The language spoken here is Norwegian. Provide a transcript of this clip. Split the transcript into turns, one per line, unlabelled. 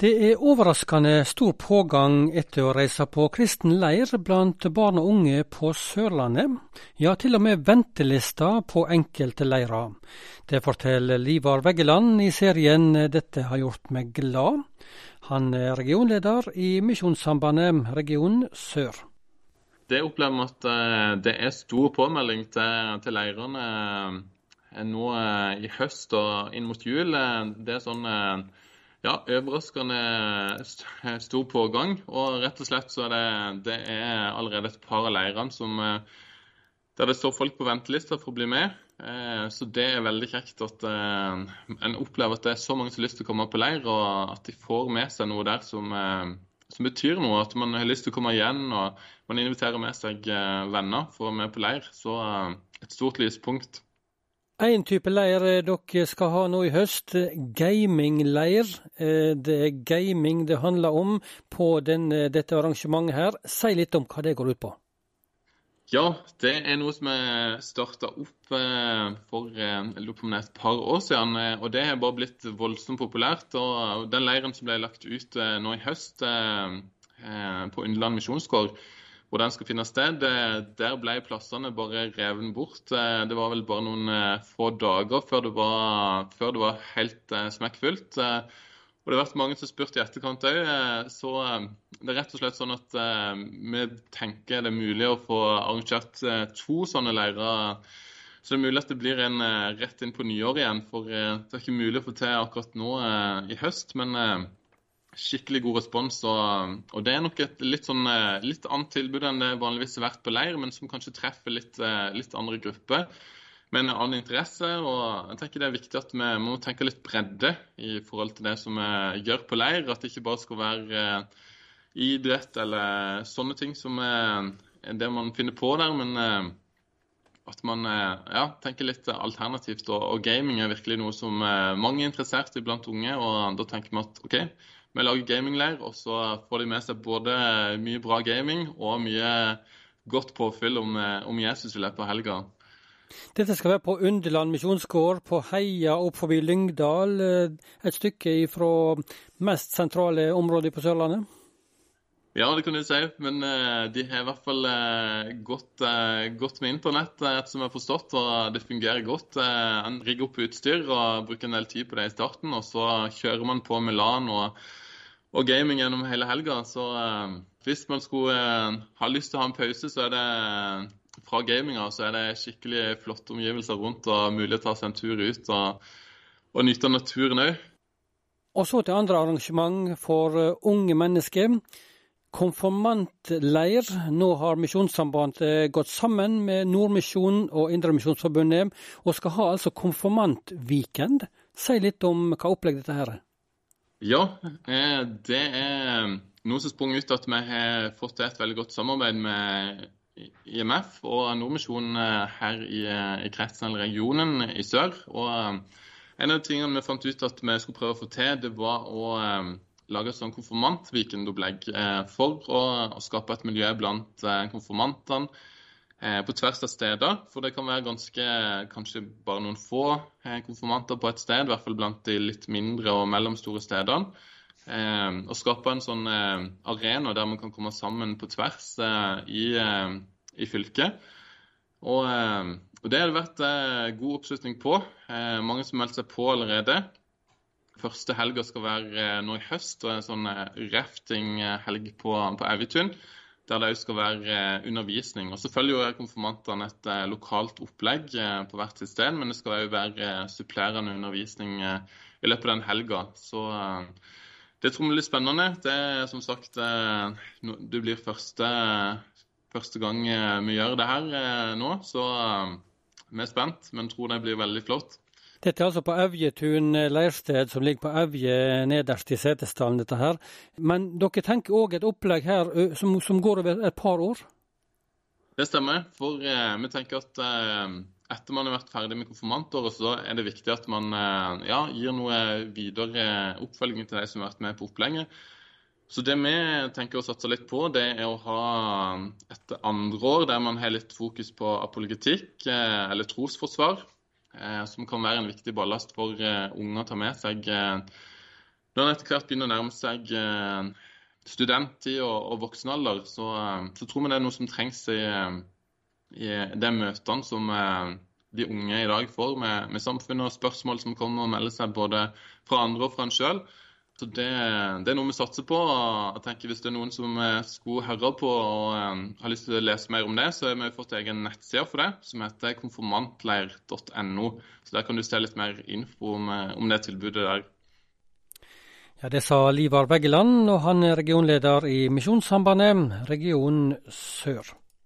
Det er overraskende stor pågang etter å reise på kristen leir blant barn og unge på Sørlandet. Ja, til og med ventelista på enkelte leirer. Det forteller Livar Veggeland i serien Dette har gjort meg glad. Han er regionleder i Misjonssambandet region sør.
Det opplever vi at eh, det er stor påmelding til, til leirene eh, nå eh, i høst og inn mot jul. Det er sånn ja, overraskende stor pågang. Og rett og slett så er det, det er allerede et par av leirene som eh, der det står folk på ventelista for å bli med. Eh, så det er veldig kjekt at eh, en opplever at det er så mange som har lyst til å komme på leir, og at de får med seg noe der som, som betyr noe. At man har lyst til å komme igjen, og man inviterer med seg venner for å være med på leir. Så et stort lyspunkt.
En type leir eh, dere skal ha nå i høst, gamingleir. Eh, det er gaming det handler om på den, dette arrangementet her. Si litt om hva det går ut på.
Ja, det er noe som er starta opp eh, for et par år siden. Og det er bare blitt voldsomt populært. Og den leiren som ble lagt ut nå i høst på Underland misjonsgård, hvor den skal finne sted. Der ble plassene bare reven bort. Eh, det var vel bare noen eh, få dager før det var, før det var helt eh, smekkfullt. Og det har vært mange som spurte i etterkant òg. Så det er rett og slett sånn at vi tenker det er mulig å få arrangert to sånne leirer. Så det er mulig at det blir en rett inn på nyåret igjen. For det er ikke mulig å få til akkurat nå i høst. Men skikkelig god respons. Og, og, det er nok et litt, sånn, eh, litt annet tilbud enn det vanligvis har vært på leir, men som kanskje treffer litt, eh, litt andre grupper med en annen interesse. Og jeg tenker det er viktig at vi må tenke litt bredde i forhold til det som vi gjør på leir. At det ikke bare skal være eh, idrett eller sånne ting som er det man finner på der, men at man ja, tenker litt alternativt. Og, gaming er virkelig noe som mange er interessert i blant unge. Og da tenker vi at OK, vi lager gamingleir, og så får de med seg både mye bra gaming og mye godt påfyll om, om Jesus i løpet av helga.
Dette skal være på Underland misjonsgård på Heia opp forbi Lyngdal, eh, et stykke fra mest sentrale områder på Sørlandet?
Ja, det kan du si. Men uh, de har i hvert fall uh, gått, uh, gått, med internett, etter som jeg har forstått, og det fungerer godt. En rigger opp utstyr og bruker en del tid på det i starten, og så kjører man på med LAN og, og gaming gjennom hele helga. Så hvis man skulle ha lyst til å ha en pause, så er det fra gaminga så er det skikkelig flotte omgivelser rundt og mulig å ta seg en tur ut og, og nyte naturen òg.
Og så til andre arrangement for unge mennesker konfirmantleir. Nå har Misjonssambandet gått sammen med Nordmisjonen og Indremisjonsforbundet og skal ha altså konfirmantweekend. Si litt om hva opplegg dette her er.
Ja, eh, det er noe som sprang ut at vi har fått til et veldig godt samarbeid med IMF og Nordmisjonen eh, her i, eh, i kretsen eller regionen i sør. Og en av tingene vi fant ut at vi skulle prøve å få til, det var å lage et sånn konfirmantweekendopplegg eh, for å, å, skape et miljø blant eh, konfirmantene eh, på tvers av steder. For det kan være ganske, kanskje bare noen få konfirmanter på et sted, i hvert fall blant de litt mindre og mellomstore stedene. Å skape en sånn arena der man kan komme sammen på tvers i, i fylket. Og, og, det har det vært god oppslutning på. Mange som meldte seg på allerede. Første helga skal være eh, nå i høst, og en sånn eh, raftinghelg på, på Evjetun. Der det òg skal være eh, undervisning. Og Så følger jo konfirmantene et lokalt opplegg på hvert sitt sted, men det skal òg være supplerende undervisning i løpet av den helga. Det tror vi blir spennende. Det er som sagt Det blir første, første gang vi gjør det her nå, så vi er spent, men tror det blir veldig flott.
Dette er altså på Evjetun leirsted, som ligger på Evje nederst i Setesdalen. dette her. Men dere tenker òg et opplegg her som, som, går over et par år?
Det stemmer. For eh, vi tenker at eh, etter man har vært ferdig med konfirmantåret, så er det viktig at man eh, ja, gir noe videre oppfølging til de som har vært med på opplegget. Så det vi tenker å satse litt på, det er å ha et andre år der man har litt fokus på apologetikk eller trosforsvar. Eh, som kan være en viktig ballast for eh, unge å ta med seg. Eh, når en etter hvert begynner å nærme seg eh, studenttid og, og voksenalder, så, eh, så, tror vi det er noe som trengs i, i de møtene som de unge i dag får med, med samfunnet, og spørsmål som kommer og melder seg både fra andre og fra en sjøl. Så det, det, er noe vi satser på. jeg tenker Hvis det er noen som skulle høre på og um, har lyst til å lese mer om det, så har vi fått egen nettside for det, som heter konfirmantleir.no. Så Der kan du se litt mer info om, om det tilbudet der.
Ja, Det sa Livar Veggeland, og han er regionleder i Misjonssambandet region sør.